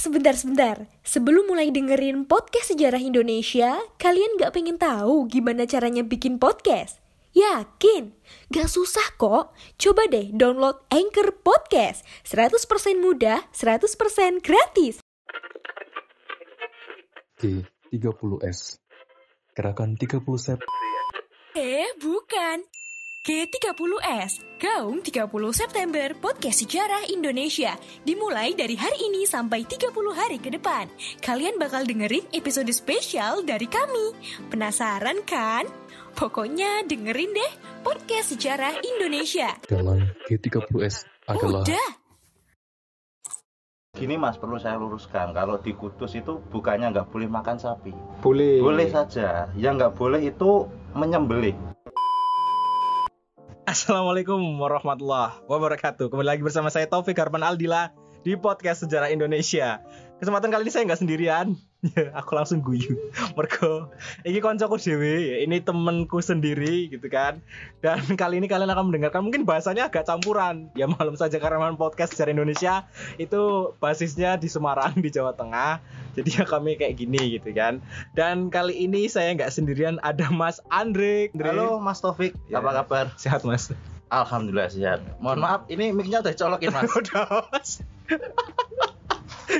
sebentar-sebentar. Sebelum mulai dengerin podcast sejarah Indonesia, kalian gak pengen tahu gimana caranya bikin podcast? Yakin? Gak susah kok. Coba deh download Anchor Podcast. 100% mudah, 100% gratis. G30S Gerakan 30 Sep Eh, bukan. G30S, Gaung 30 September Podcast Sejarah Indonesia Dimulai dari hari ini sampai 30 hari ke depan Kalian bakal dengerin episode spesial dari kami Penasaran kan? Pokoknya dengerin deh Podcast Sejarah Indonesia Dalam G30S adalah Udah, Gini mas, perlu saya luruskan. Kalau di Kudus itu bukannya nggak boleh makan sapi. Boleh. Boleh saja. Yang nggak boleh itu menyembelih. Assalamualaikum warahmatullahi wabarakatuh. Kembali lagi bersama saya Taufik Harman Aldila di podcast Sejarah Indonesia. Kesempatan kali ini saya nggak sendirian. Aku langsung guyu. Mergo ini koncoku dewe, ini temenku sendiri gitu kan. Dan kali ini kalian akan mendengarkan mungkin bahasanya agak campuran. Ya maklum saja karena podcast Sejarah Indonesia itu basisnya di Semarang di Jawa Tengah. Jadi ya kami kayak gini gitu kan. Dan kali ini saya nggak sendirian ada Mas Andre. Andre. Halo Mas Taufik, Ya. apa kabar? Sehat Mas. Alhamdulillah sehat. Mohon maaf, ini mic-nya udah colokin mas. Udah mas.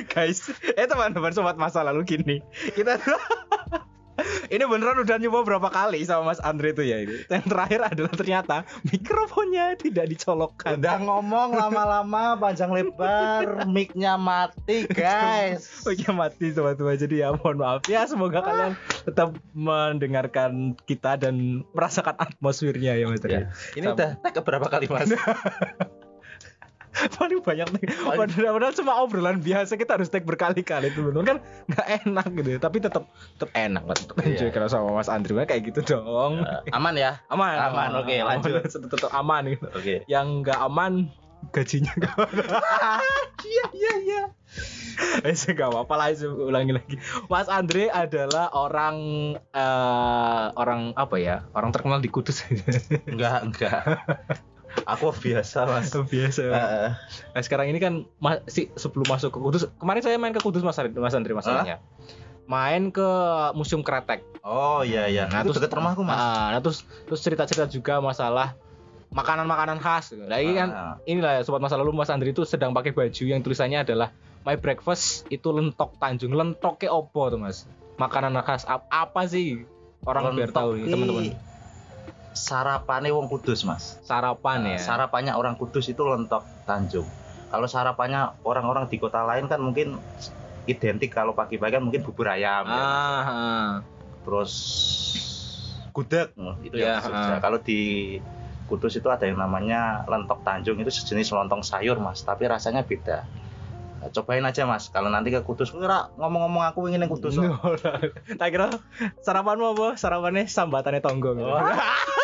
Guys, eh teman-teman sobat masa lalu gini. Kita ini beneran udah nyoba berapa kali sama Mas Andre tuh ya ini. Yang terakhir adalah ternyata mikrofonnya tidak dicolokkan. Udah ngomong lama-lama panjang lebar, mic-nya mati guys. Iya mati sobat-sobat jadi ya mohon maaf ya semoga kalian tetap mendengarkan kita dan merasakan atmosfernya ya Mas Ya. Andre. Ini Sama. udah tag berapa kali mas? paling banyak nih padahal, padahal cuma obrolan biasa kita harus take berkali-kali itu benar kan nggak enak gitu ya. tapi tetap tetap enak lah tetap enjoy Iya. kalau sama Mas Andri mah kayak gitu dong Eh, aman ya? aman aman, oke, lanjut. tetap, tetap aman gitu Oke. yang nggak aman gajinya nggak iya iya iya Eh, nggak apa-apa lah, ulangi lagi. Mas Andre adalah orang eh, orang apa ya? Orang terkenal di Kudus. Enggak, enggak. Aku biasa mas. Biasa. Eh, Nah sekarang ini kan masih sebelum masuk ke Kudus, kemarin saya main ke Kudus Mas Andri, Mas Andri masalahnya. Main ke Museum Kretek. Oh iya iya. Nah, itu terus- dekat rumahku mas. Ah, nah terus terus cerita-cerita juga masalah makanan-makanan khas. Nah ini kan Ah. inilah ya, sobat masa lalu Mas Andri itu sedang pakai baju yang tulisannya adalah My breakfast itu lentok Tanjung. Lentoknya opo tuh Mas? Makanan khas ap- apa sih? Orang biar tahu nih Lentok teman-teman. Sarapannya wong Kudus mas. Sarapan Nah, ya. Sarapannya orang Kudus itu lentok Tanjung. Kalau sarapannya orang-orang di kota lain kan mungkin identik kalau pagi-pagi kan mungkin bubur ayam, ya. ah, terus gudeg oh, itu Ya, ah. Kalau di Kudus itu ada yang namanya lentok Tanjung itu sejenis lontong sayur mas, tapi rasanya beda. Nah, cobain aja mas, kalau nanti ke Kudus, kira ngomong-ngomong aku ingin yang Kudus. tak kira sarapanmu apa? Sarapannya sambatannya tonggo gitu.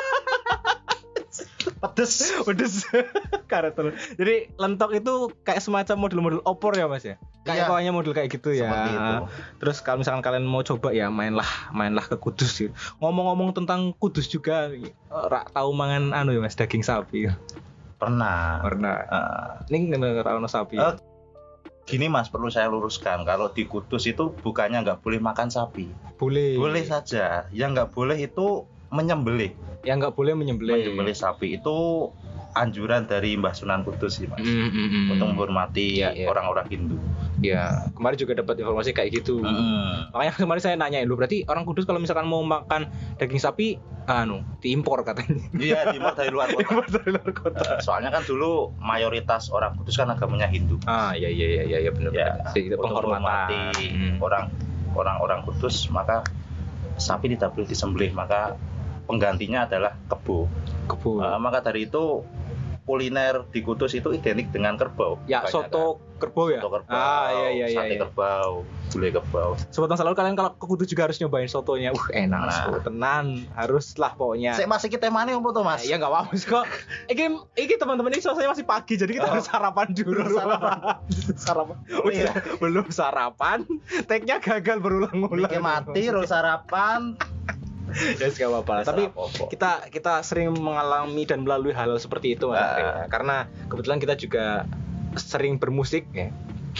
Pedes. Pedes. Karetel. Jadi lentok itu kayak semacam model-model opor ya Mas ya? Kayak Iya. pokoknya model kayak gitu ya. Seperti itu. Terus kalau misalkan kalian mau coba ya mainlah mainlah ke Kudus gitu. Ngomong-ngomong tentang Kudus juga eh, rak tahu mangan anu ya Mas daging sapi. Pernah. Karena Eh, ini nggak tahu sapi. Eh, gini mas, perlu saya luruskan. Kalau di Kudus itu bukannya nggak boleh makan sapi. boleh. Boleh saja. Yang nggak boleh itu menyembelih. Yang nggak boleh menyembelih. Menyembelih sapi itu anjuran dari Mbah Sunan Kudus sih mas. Mm, mm, mm. Untuk menghormati Iya, iya. orang-orang Hindu. Ya, kemarin juga dapat informasi kayak gitu. Mm. Makanya kemarin saya nanyain lu berarti orang Kudus kalau misalkan mau makan daging sapi anu diimpor katanya. Iya, timur dari luar kota. Dari luar kota. Eh, Soalnya kan dulu mayoritas orang Kudus kan agamanya Hindu. Ah iya iya iya iya ya, benar Ya. Jadi, menghormati Hmm. orang orang-orang Kudus maka sapi tidak boleh disembelih maka penggantinya adalah kebo. Kebo. Eh, maka dari itu kuliner di Kudus itu identik dengan kerbau. ya Kebanyakan. soto kerbau ya. Soto kerbau, Ah iya iya iya. sate iya. kerbau, gulai kerbau. Sobat masa lalu kalian kalau ke Kudus juga harus nyobain sotonya. Uh enak Nah. nah. tenan. Haruslah pokoknya. Saya masih kita mana apa tuh mas? Ya nggak apa-apa kok. Iki iki teman-teman ini suasananya masih pagi jadi kita Oh. harus sarapan dulu. Sarapan. sarapan. Oh, iya. Belum sarapan. Tag-nya gagal berulang-ulang. Mikir mati, terus sarapan. ya gak apa-apa lah. Tapi Apa-apa. kita kita sering mengalami dan melalui hal seperti itu Mas. Andre, ya. karena kebetulan kita juga sering bermusik ya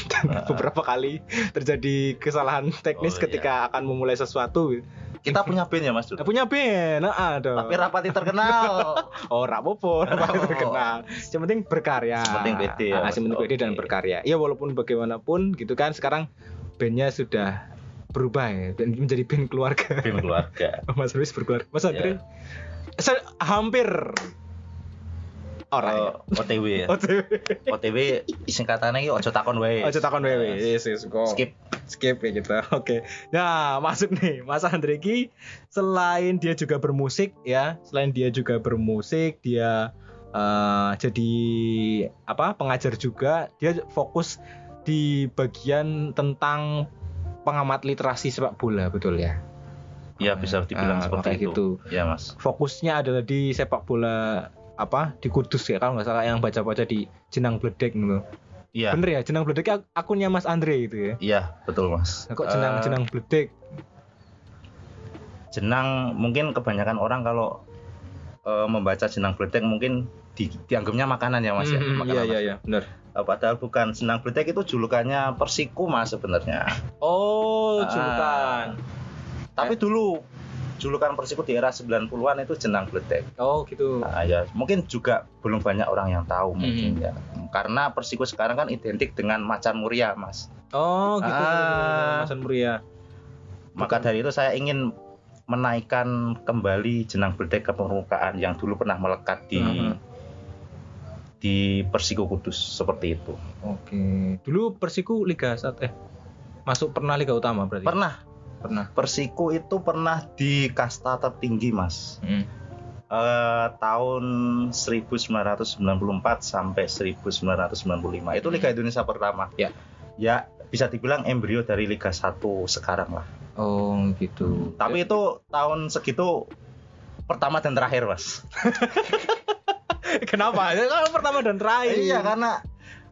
dan Ah. beberapa kali terjadi kesalahan teknis Oh, ketika akan memulai sesuatu Kita punya band ya Mas Nah, dulu. punya band nah, ada Tapi rapati terkenal. oh rapopo rapati apa-apa. terkenal yang penting berkarya Yang penting pede ya, Ah, yang penting pede dan berkarya ya walaupun bagaimanapun gitu kan sekarang bandnya sudah berubah ya dan menjadi band keluarga band keluarga. Mas Luis berkeluarga Mas Andre Ya. se- hampir orang Eh, OTW ya. OTW OTW singkatannya iki ojo takon wae. Aja takon wewe. Yes, yes, go. Skip. skip ya gitu. Oke. Nah, masuk nih Mas Andre Ki selain dia juga bermusik ya, selain dia juga bermusik, dia eh, jadi apa? pengajar juga, dia fokus di bagian tentang pengamat literasi sepak bola, betul ya? Ya bisa dibilang Ah, seperti itu. gitu. Ya Mas. Fokusnya adalah di sepak bola apa di Kudus ya kalau nggak salah yang baca-baca di Jenang Bledek gitu. Iya. Bener ya, Jenang Bledek ak- akunnya Mas Andre itu ya. Iya, betul Mas. Nah, kok jenang jenang bledek? jenang mungkin kebanyakan orang kalau eh, membaca jenang bledek mungkin di, dianggapnya makanan ya Mas ya. Hmm, Makanan, iya iya iya, benar. Eh, padahal bukan jenang bledek itu julukannya Persiku Mas sebenarnya. Oh, Ah. julukan. Tapi dulu julukan Persiku di era 90-an itu jenang bledek. Oh, gitu. Nah, ya mungkin juga belum banyak orang yang tahu mungkin Hmm. ya. Karena Persiku sekarang kan identik dengan macan muria, Mas. Oh, gitu. Ah. Masan Muria. Maka dari itu saya ingin menaikkan kembali jenang bledek ke permukaan yang dulu pernah melekat di Mhm. Di Persiku Kudus seperti itu. Oke. Dulu Persiku Liga 1 eh masuk pernah Liga Utama berarti. Pernah Pernah. Persiku itu pernah di kasta tertinggi, Mas. Hmm. Eh, tahun 1994 sampai 1995 itu Liga Indonesia pertama. Ya. Ya bisa dibilang embrio dari Liga 1 sekarang lah. Oh, gitu. Tapi itu tahun segitu pertama dan terakhir, Mas. kenapa? Ya kan pertama dan terakhir. Iya karena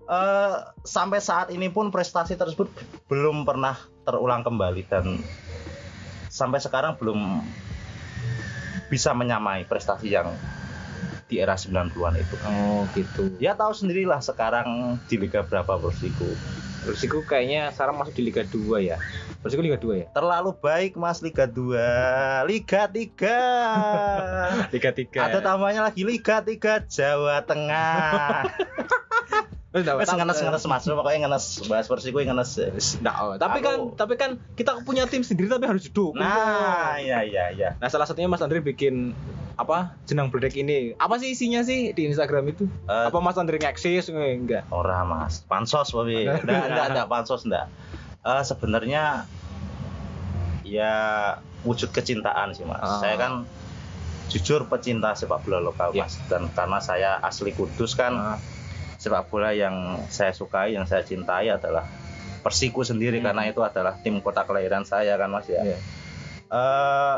eh, sampai saat ini pun prestasi tersebut belum pernah terulang kembali dan sampai sekarang belum bisa menyamai prestasi yang di era 90-an itu. Oh, gitu. Ya tahu sendirilah sekarang di liga berapa Persiku. Persiku kayaknya sekarang masuk di Liga 2 ya. Persiku Liga 2 ya? Terlalu baik Mas Liga 2, Liga 3. Liga 3. Ada tambahnya lagi Liga 3 Jawa Tengah. Wes ngenes ngenes Mas, pokoknya ngenes bahas Persiku ngenes. Nah, oh, tapi kan tapi kan kita punya tim sendiri tapi harus didukung. Nah, iya iya iya. Nah, salah satunya Mas Andre bikin apa jenang bledek ini. Apa sih isinya sih di Instagram itu? Eh, apa Mas Andre ngeksis Eh, enggak? Ora mas, pansos Bobi. Enggak, enggak, enggak, pansos enggak. Eh, sebenarnya ya wujud kecintaan sih mas. Ah. Saya kan jujur pecinta sepak bola lokal Ya. mas. Dan karena saya asli Kudus kan, Ah, sepak bola yang saya sukai, yang saya cintai adalah Persiku sendiri Hmm. karena itu adalah tim kota kelahiran saya kan mas ya. Iya. Eh,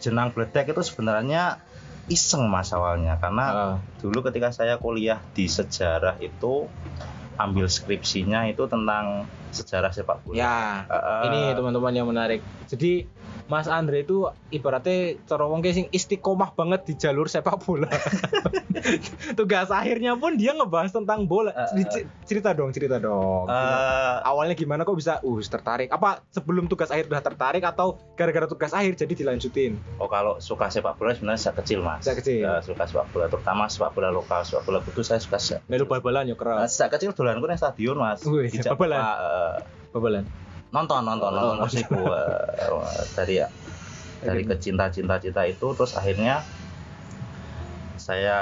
Jenang Bledek itu sebenarnya iseng mas awalnya karena ah. dulu ketika saya kuliah di sejarah itu ambil skripsinya itu tentang sejarah sepak bola. Ya, Eh, ini teman-teman yang menarik. Jadi Mas Andre itu ibaratnya cara wong sing istiqomah banget di jalur sepak bola. Tugas akhirnya pun dia ngebahas tentang bola. Di- Cerita dong, cerita dong. eh, Awalnya gimana kok bisa uh tertarik? Apa sebelum tugas akhir udah tertarik atau gara-gara tugas akhir jadi dilanjutin? oh kalau suka sepak bola sebenarnya sejak kecil mas. Sejak kecil. Eh, suka sepak bola, terutama sepak bola lokal, sepak bola kudus saya suka. Melu bal-balan Eh, keras. sejak kecil dolanku nang stadion mas. Wih, bal-balan? Eh, Bal-balan. Nonton nonton Oh, nonton. Persiku eh, dari ya dari kecinta cinta cinta itu terus akhirnya saya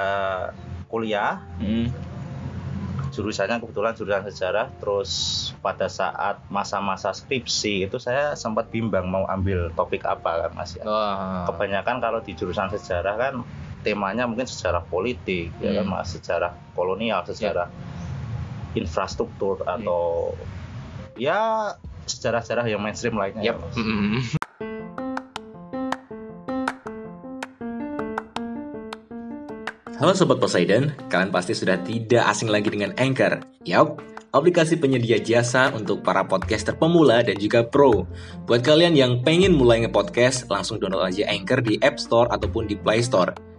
kuliah Hmm. jurusannya kebetulan jurusan sejarah terus pada saat masa-masa skripsi itu saya sempat bimbang mau ambil topik apa kan mas ya Wah. kebanyakan kalau di jurusan sejarah kan temanya mungkin sejarah politik ya kan Hmm. mas sejarah kolonial sejarah infrastruktur atau ya sejarah-sejarah yang mainstream lainnya ya, Yap. Mas. Mm-mm. Halo Sobat Poseidon, kalian pasti sudah tidak asing lagi dengan Anchor. Yap, aplikasi penyedia jasa untuk para podcaster pemula dan juga pro. Buat kalian yang pengen mulai nge-podcast, langsung download aja Anchor di App Store ataupun di Play Store.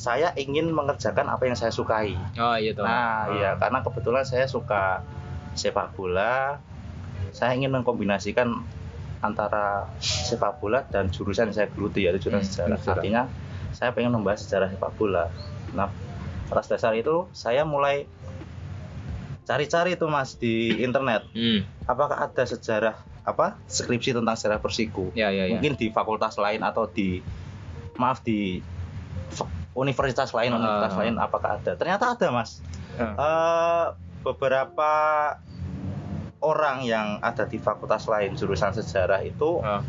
saya ingin mengerjakan apa yang saya sukai Oh iya toh. nah iya karena kebetulan saya suka sepak bola saya ingin mengkombinasikan antara sepak bola dan jurusan yang saya geluti yaitu jurusan Hmm, sejarah sejarah. artinya saya pengen membahas sejarah sepak bola nah atas dasar itu saya mulai cari-cari itu mas di internet Hmm. apakah ada sejarah apa skripsi tentang sejarah Persiku Ya ya ya. mungkin di fakultas lain atau di maaf di universitas lain Ah. universitas lain apakah ada ternyata ada mas Ah. Eh, beberapa orang yang ada di fakultas lain jurusan sejarah itu Ah.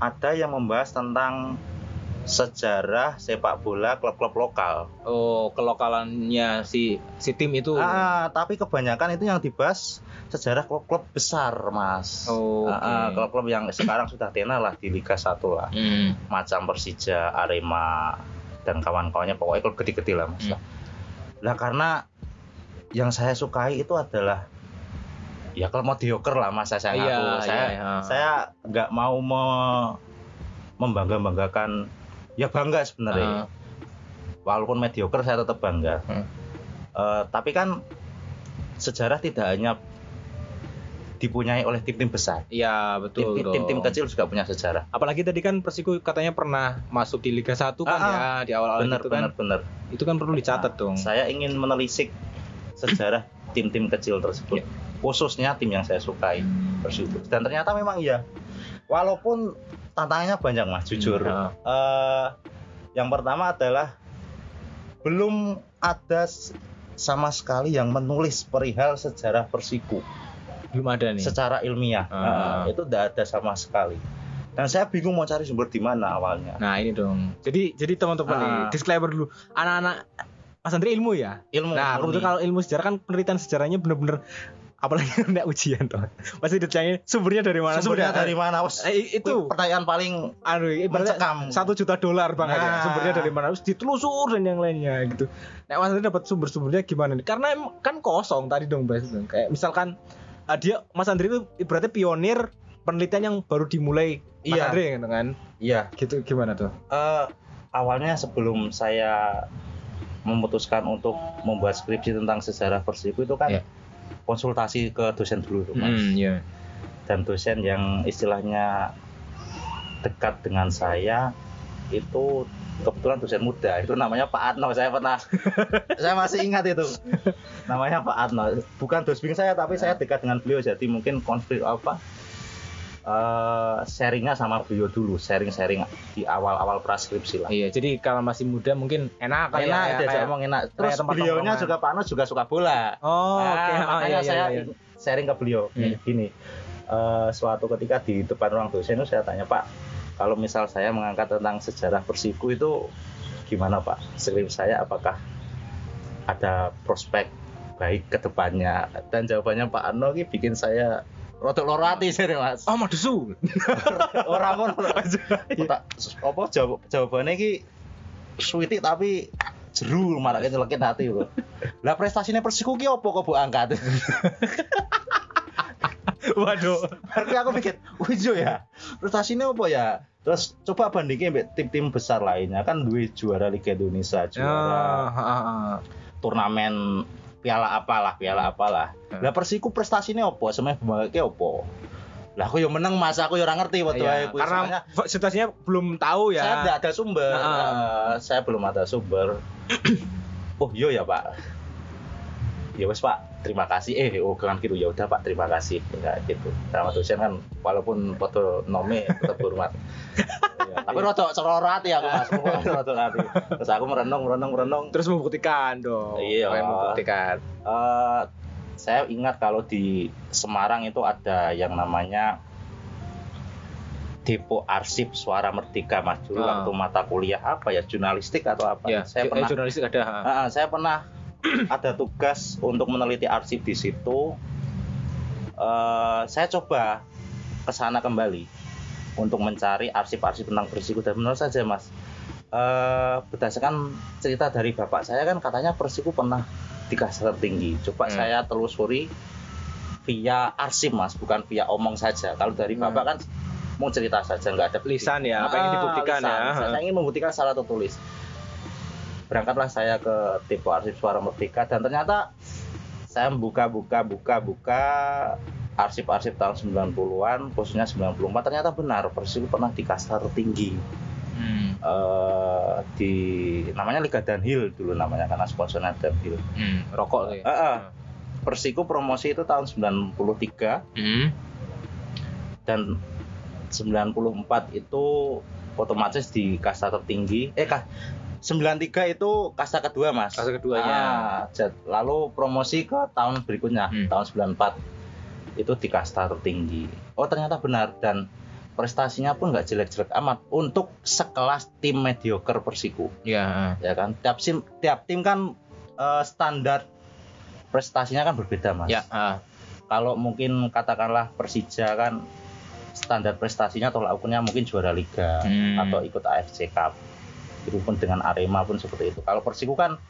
ada yang membahas tentang sejarah sepak bola klub-klub lokal Oh, kelokalannya si si tim itu. Ah, tapi kebanyakan itu yang dibahas sejarah klub-klub besar mas Oh, Ah, ah, oke. klub-klub yang sekarang sudah tenar lah di Liga 1 lah Hmm. macam Persija, Arema dan kawan-kawannya pokoknya klub gede-gede lah mas. Hmm. Lah karena yang saya sukai itu adalah ya kalau mau dioker lah mas saya Iya, ngaku. saya iya, iya. saya nggak mau me- membangga-banggakan ya bangga sebenarnya Ah. walaupun mediocre saya tetap bangga Hmm. Eh, tapi kan sejarah tidak hanya dipunyai oleh tim-tim besar. Iya, betul. Tim-tim kecil juga punya sejarah. Apalagi tadi kan Persiku katanya pernah masuk di Liga 1 kan Ah, ya di awal-awal itu kan. benar benar. Itu kan perlu dicatat dong. saya ingin menelisik sejarah tim-tim kecil tersebut. Ya. khususnya tim yang saya sukai Persibo dan ternyata memang iya. Walaupun tantangannya banyak mas jujur. Hmm, Eh, yang pertama adalah belum ada sama sekali yang menulis perihal sejarah Persiku Belum ada nih. secara ilmiah Ah. Eh, itu tidak ada sama sekali dan saya bingung mau cari sumber di mana awalnya Nah, ini dong. Jadi jadi teman-teman Ah. nih, disclaimer dulu. Anak-anak Mas Andri ilmu ya? ilmu Nah, kebetulan kalau ilmu sejarah kan penelitian sejarahnya bener-bener apalagi kena ujian tuh. Pasti ditanya sumbernya dari mana? sumbernya dari mana Wes, Eh, itu pertanyaan paling aduh mencekam satu juta dolar bang. Nah. sumbernya dari mana harus ditelusur dan yang lainnya gitu nah mas Andri dapat sumber-sumbernya gimana nih karena kan kosong tadi dong bahas kayak misalkan ah, dia mas Andri itu ibaratnya pionir penelitian yang baru dimulai mas Iya. Andri gitu kan iya gitu gimana tuh Eh, awalnya sebelum saya memutuskan untuk membuat skripsi tentang sejarah Persiku itu kan Iya. konsultasi ke dosen dulu tuh, Mas. iya dan dosen yang istilahnya dekat dengan saya itu kebetulan dosen muda itu namanya Pak Atno saya pernah saya masih ingat itu. Namanya Pak Atno bukan dosbing saya tapi saya dekat dengan beliau jadi mungkin konflik apa eh sharingnya sama beliau dulu sharing-sharing di awal-awal praskripsi lah. Iya jadi kalau masih muda mungkin enak kali enak ya, kayak- ngomong enak. terus tempat beliaunya juga Pak Atno juga suka bola. Oh Nah, oke. Oh, makanya iya, iya, saya iya. sharing ke beliau. Hmm. gini. Eh, suatu ketika di depan ruang dosen itu saya tanya Pak kalau misal saya mengangkat tentang sejarah Persiku itu gimana Pak? Skrip saya apakah ada prospek baik ke depannya? Dan jawabannya Pak Ano ini bikin saya rotok lorati sih mas. Oh madusu orang pun tak apa jawab jawabannya ki sweetie tapi jeru malah nyelekit hati loh lah prestasinya Persiku ki apa kok bu angkat? Waduh. Berarti aku mikir, wih Jo ya, prestasinya apa ya? Terus coba bandingin mbek tim-tim besar lainnya kan duwe juara Liga Indonesia, juara ah. turnamen piala apalah, piala apalah. Hmm. Lah Persiku prestasinya apa? Semen bangke apa? Lah aku yang menang mas, aku yang ngerti waktu Iya, aku karena situasinya belum tahu ya saya tidak ada sumber. Eh, saya belum ada sumber. oh iya ya Pak. Ya wes Pak, terima kasih. Eh, oh kan gitu ya udah Pak, terima kasih. Ya gitu. Sama dosen kan walaupun foto nome tetap hormat. Ya, tapi rotok cerorot ya aku Mas. rotok hati. Terus aku merenung, merenung, merenung. terus membuktikan dong Iya. Pengen membuktikan Eh, saya ingat kalau di Semarang itu ada yang namanya Depo Arsip Suara Merdeka Mas dulu Ah. waktu mata kuliah apa ya jurnalistik atau apa ya saya eh, pernah jurnalistik ada ah, saya pernah ada tugas untuk meneliti arsip di situ eh, saya coba ke sana kembali untuk mencari arsip-arsip tentang Persiku dan menurut saja mas eh, berdasarkan cerita dari bapak saya kan katanya Persiku pernah di kasta tertinggi coba Hmm. saya telusuri via arsip mas bukan via omong saja kalau dari Hmm. bapak kan mau cerita saja nggak ada bukti. Lisan ya, apa yang Ah, dibuktikan lisan. ya. saya ingin membuktikan secara tertulis berangkatlah saya ke tipe arsip suara merdeka dan ternyata saya buka buka buka buka arsip-arsip tahun 90-an khususnya 94 ternyata benar Persiku pernah di kasta tertinggi Hmm. eh, di namanya Liga Danhil dulu namanya karena sponsornya Danhil Hmm. Rokok ya. Eh, eh, Persiku promosi itu tahun 93 Hmm. dan 94 itu otomatis di kasta tertinggi eh kah 93 itu kasta kedua mas Kasta keduanya. Ah, lalu promosi ke tahun berikutnya Hmm. tahun 94 itu di kasta tertinggi oh ternyata benar dan prestasinya pun nggak jelek-jelek amat untuk sekelas tim mediocre Persiku Ya. ya kan tiap tim tiap tim kan eh, standar prestasinya kan berbeda mas Ya. ah. kalau mungkin katakanlah Persija kan standar prestasinya tolak ukurnya mungkin juara liga Hmm. atau ikut AFC Cup itu pun dengan Arema pun seperti itu. Kalau Persiku kan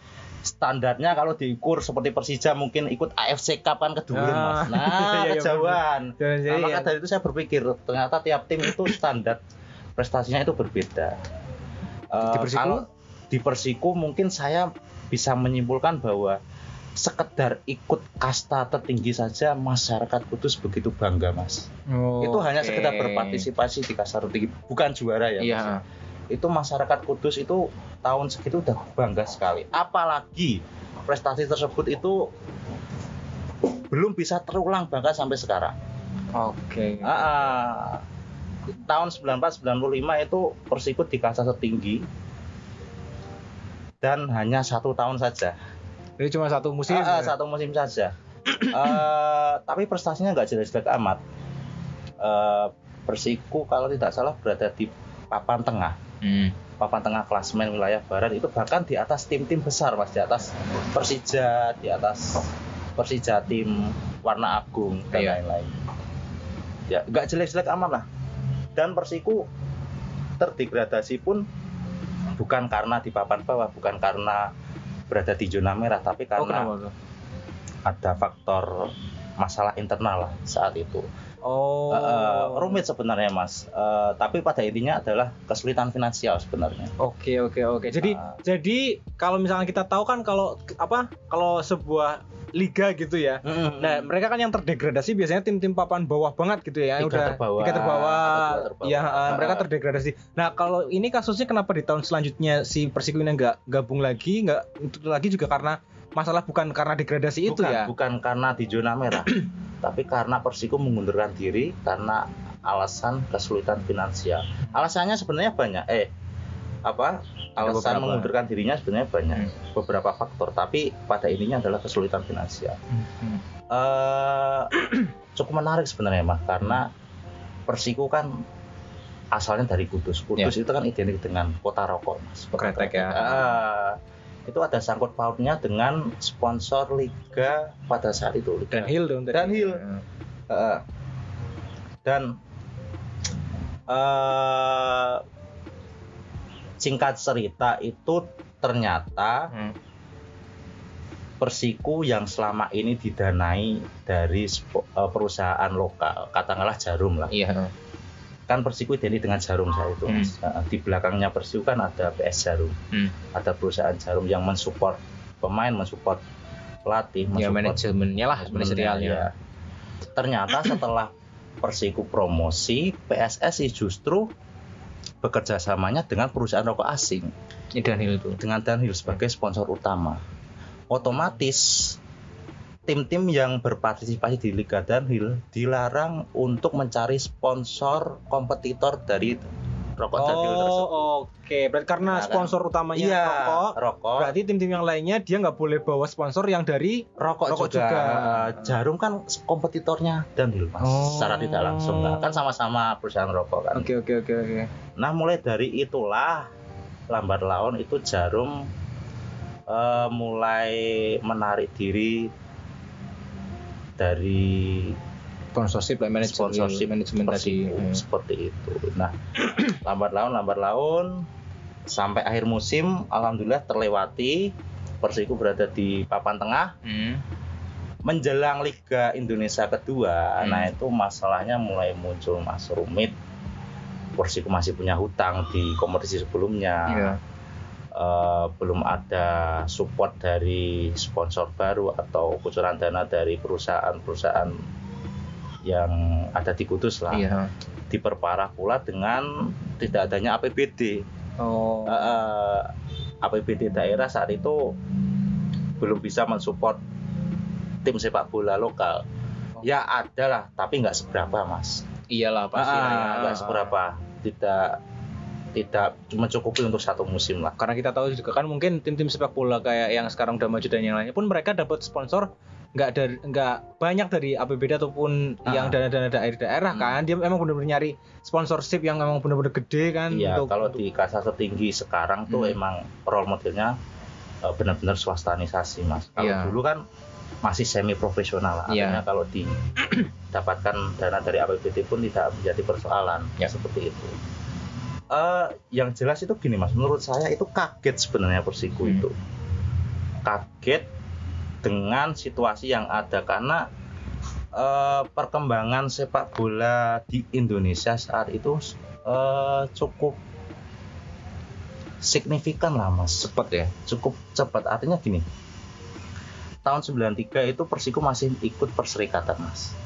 standarnya kalau diukur seperti Persija mungkin ikut AFC Cup kan kedua Ah, mas. Nah iya, iya, kejauhan. Nah, jadi maka ya. dari itu saya berpikir ternyata tiap tim itu standar prestasinya itu berbeda. Eh, Di Persiku? kalau di Persiku mungkin saya bisa menyimpulkan bahwa sekedar ikut kasta tertinggi saja masyarakat Kudus begitu bangga mas. Itu hanya sekedar berpartisipasi di kasta tertinggi bukan juara ya Iya. Mas. Itu masyarakat Kudus itu tahun segitu udah bangga sekali apalagi prestasi tersebut itu belum bisa terulang bahkan sampai sekarang Oke. Ah. tahun 94 95 itu Persikut di kasta tertinggi dan hanya satu tahun saja Jadi cuma satu musim. Ya? satu musim saja Eh, tapi prestasinya nggak jelek-jelek amat Eh, Persiku kalau tidak salah berada di papan tengah Hmm. papan tengah klasemen wilayah barat itu bahkan di atas tim-tim besar mas di atas Persija di atas Persija tim warna agung dan Iya. lain-lain ya nggak jelek-jelek amat lah dan Persiku terdegradasi pun bukan karena di papan bawah bukan karena berada di zona merah tapi Oh karena tuh? ada faktor masalah internal lah saat itu Oh. Eh, rumit sebenarnya mas Eh, tapi pada intinya adalah kesulitan finansial sebenarnya Oke oke oke. Jadi Ah. jadi kalau misalnya kita tahu kan kalau apa kalau sebuah liga gitu ya. Nah, mereka kan yang terdegradasi biasanya tim-tim papan bawah banget gitu ya. yang Tiga udah terbawah, tiga terbawah. Ya, eh, mereka Ah. terdegradasi. Nah, kalau ini kasusnya kenapa di tahun selanjutnya si Persiku ini nggak gabung lagi, nggak itu lagi juga karena masalah bukan karena degradasi itu bukan, ya. bukan karena di zona merah tapi karena Persiku mengundurkan diri karena alasan kesulitan finansial alasannya sebenarnya banyak eh apa alasan mengundurkan dirinya sebenarnya banyak Hmm. beberapa faktor tapi pada ininya adalah kesulitan finansial Hmm. eh cukup menarik sebenarnya mah karena Persiku kan asalnya dari Kudus. Kudus itu kan identik dengan kota rokok, Mas. Kota Kretek ya. Ah, itu ada sangkut pautnya dengan sponsor liga pada saat itu. Liga. Dan Hill dong tadi. Dan Hill. Eh, dan eh singkat cerita itu ternyata Hmm. Persiku yang selama ini didanai dari eh, perusahaan lokal, katakanlah Jarum lah. Iya. Kan Persiku identik dengan Jarum saya itu. Hmm. Mas. Eh, Di belakangnya Persiku kan ada PS Jarum, Hmm. ada perusahaan Jarum yang mensupport pemain, mensupport pelatih, Ya mensupport manajemennya lah, manajerialnya. ya. Ternyata setelah Persiku promosi, PSSI justru bekerja samanya dengan perusahaan rokok asing Hill itu. dengan Danhil sebagai sponsor utama. Otomatis tim-tim yang berpartisipasi di Liga Danhil dilarang untuk mencari sponsor kompetitor dari rokok Danhil tersebut. Oh, oke. Berarti karena Nah, kan. sponsor utamanya Iya, rokok, rokok. berarti tim-tim yang lainnya dia nggak boleh bawa sponsor yang dari rokok, rokok juga. juga. Jarum kan kompetitornya Danhil mas, Oh. secara tidak langsung lah. kan sama-sama perusahaan rokok kan. Oke oke oke oke. Nah mulai dari itulah lambat laun itu Jarum eh, mulai menarik diri dari Sponsorship lah manajemen sponsorship manajemen tadi. Hmm. seperti itu. Nah, lambat laun lambat laun sampai akhir musim alhamdulillah terlewati. Persiku berada di papan tengah Hmm. menjelang Liga Indonesia kedua. Hmm. Nah, itu masalahnya mulai muncul Mas rumit. Persiku masih punya hutang di kompetisi sebelumnya. Iya. Eh, belum ada support dari sponsor baru atau kucuran dana dari perusahaan-perusahaan yang ada di Kudus lah Iya. diperparah pula dengan tidak adanya APBD Oh. Eh, eh, APBD daerah saat itu belum bisa mensupport tim sepak bola lokal ya ada lah tapi nggak seberapa mas Iyalah pasti. Ah, ya. nggak seberapa tidak tidak mencukupi untuk satu musim lah Karena kita tahu juga kan mungkin tim-tim sepak bola kayak yang sekarang udah maju dan yang lainnya pun mereka dapat sponsor nggak dari nggak banyak dari APBD ataupun Ah. yang dana-dana daerah daerah Hmm. kan dia memang benar-benar nyari sponsorship yang memang benar-benar gede kan Iya, untuk kalau untuk- di kasta tertinggi sekarang tuh Hmm. emang role modelnya eh, benar-benar swastanisasi, Mas. Kalau Iya. dulu kan masih semi profesional, Iya. artinya kalau didapatkan dana dari APBD pun tidak menjadi persoalan Ya. seperti itu. Eh, yang jelas itu gini, Mas. Menurut saya itu kaget sebenarnya Persiku Hmm. itu. Kaget dengan situasi yang ada karena eh, perkembangan sepak bola di Indonesia saat itu eh, cukup signifikan lah mas cepet ya cukup cepat artinya gini tahun 93 itu Persiku masih ikut perserikatan mas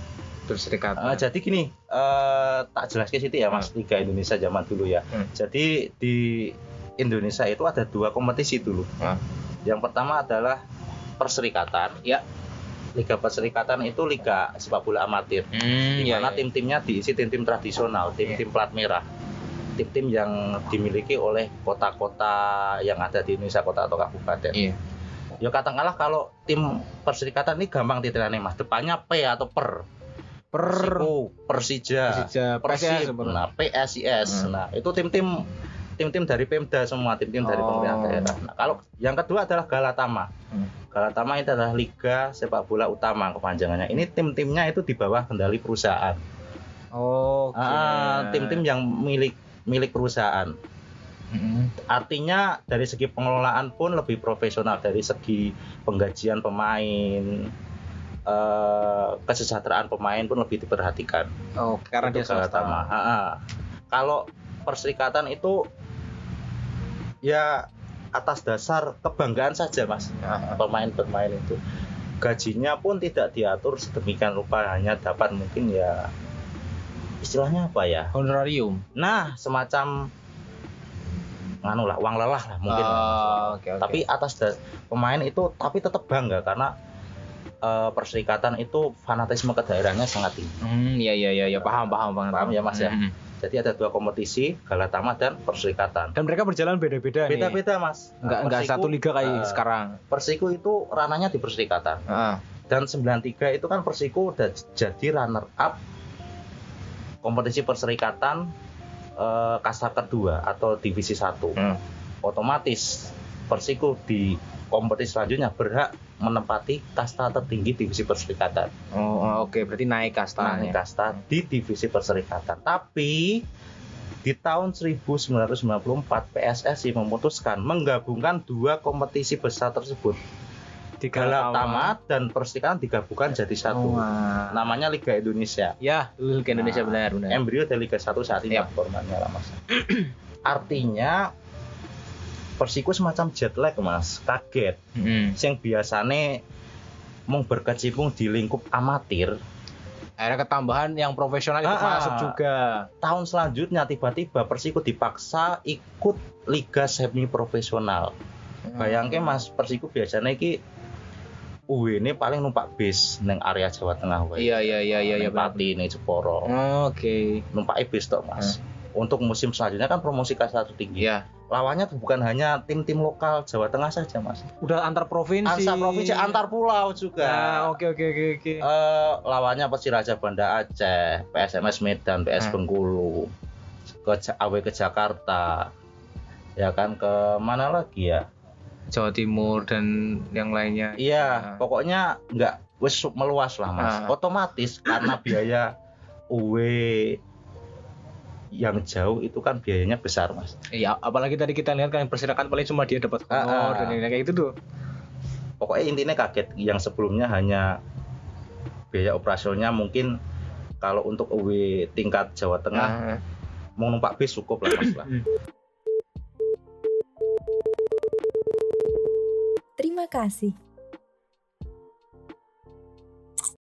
perserikatan Eh, jadi gini eh, tak jelaskan situ ya mas Liga Indonesia zaman dulu ya Hmm. jadi di Indonesia itu ada dua kompetisi dulu Ah. yang pertama adalah perserikatan Ya. Liga Perserikatan itu liga sepak bola amatir Hmm, di iya, mana iya. tim-timnya diisi tim-tim tradisional, tim-tim plat merah, tim-tim yang dimiliki oleh kota-kota yang ada di Indonesia, kota atau kabupaten. Iya. Ya katakanlah kalau tim perserikatan ini gampang titilane mas, depannya P atau per, per Persiku, Persija, Persija Persib, PSIS nah PSIS, Hmm. nah itu tim-tim tim-tim dari Pemda semua, tim-tim dari Oh. pemerintah daerah. Nah kalau yang kedua adalah Galatama. Hmm. Galatama itu adalah liga sepak bola utama kepanjangannya. Ini tim-timnya itu di bawah kendali perusahaan. Oke. Ah, tim-tim yang milik milik perusahaan. Mm-mm. Artinya dari segi pengelolaan pun lebih profesional dari segi penggajian pemain, eh, kesejahteraan pemain pun lebih diperhatikan. Oh, karena dia Untuk swasta. Ah, ah. Kalau perserikatan itu ya atas dasar kebanggaan saja, Mas. Ah, ah. Pemain-pemain itu gajinya pun tidak diatur sedemikian rupa hanya dapat mungkin ya istilahnya apa ya Honorarium. Nah, semacam nganu lah, uang lelah lah mungkin. Oh, oke, oke. Tapi atas das- pemain itu tapi tetap bangga karena eh, perserikatan itu fanatisme ke daerahnya sangat tinggi. Hmm, iya iya iya, ya, paham paham paham. Paham ya, Mas, ya? Hmm. Jadi ada dua kompetisi, Galatama dan Perserikatan. Dan mereka berjalan beda-beda nih. Beda-beda, Mas. Enggak Nah, enggak satu liga kayak eh, sekarang. Persiku itu rananya di Perserikatan. Heeh. Dan 93 itu kan Persiku udah jadi runner up kompetisi Perserikatan eh, kasta kedua atau divisi 1. Hmm. Otomatis Persiku di kompetisi selanjutnya berhak menempati kasta tertinggi divisi Perserikatan. Oh, oh, oke, berarti naik Nah, kastanya. kasta di divisi Perserikatan. Tapi di tahun 1994 PSSI memutuskan menggabungkan dua kompetisi besar tersebut. Di Galatama dan Perserikatan digabungkan jadi satu. Oh. Namanya Liga Indonesia. Ya, Liga Indonesia Nah, benar benar. Embrio dari Liga 1 saat ini Yap. formatnya lah Mas. Artinya Persiku semacam jet lag Mas, kaget. Mm-mm. Yang biasanya mau berkecimpung di lingkup amatir, Akhirnya ketambahan yang profesional itu Ah, ah. masuk juga. tahun selanjutnya tiba-tiba Persiku dipaksa ikut liga semi profesional. Bayangke Mas, Persiku biasanya iki uh ini paling numpak bis neng area Jawa Tengah wae. Iya iya iya iya iya. Pati ning Jeporo. Oh, Oke. Numpak bis tok Mas. Untuk musim selanjutnya kan promosi kasta tertinggi. Iya. Lawannya bukan hanya tim-tim lokal Jawa Tengah saja Mas. Udah antar provinsi. Antar provinsi, antar pulau juga. Nah, oke oke oke oke. Eh, lawannya Persiraja Banda Aceh, PSMS Medan, PS Hmm. Bengkulu, ke AW ke Jakarta, ya kan ke mana lagi ya? Jawa Timur dan yang lainnya. Iya, Nah. pokoknya nggak wis meluas lah mas. Ah. Otomatis karena biaya UW yang jauh itu kan biayanya besar mas. Iya, apalagi tadi kita lihat kan yang berserakan paling cuma dia dapat Ah, honor ah. dan yang kayak gitu tuh. Pokoknya intinya kaget. Yang sebelumnya hanya biaya operasionalnya mungkin kalau untuk UW tingkat Jawa Tengah Nah, mau numpak bis cukup lah mas lah. Terima kasih.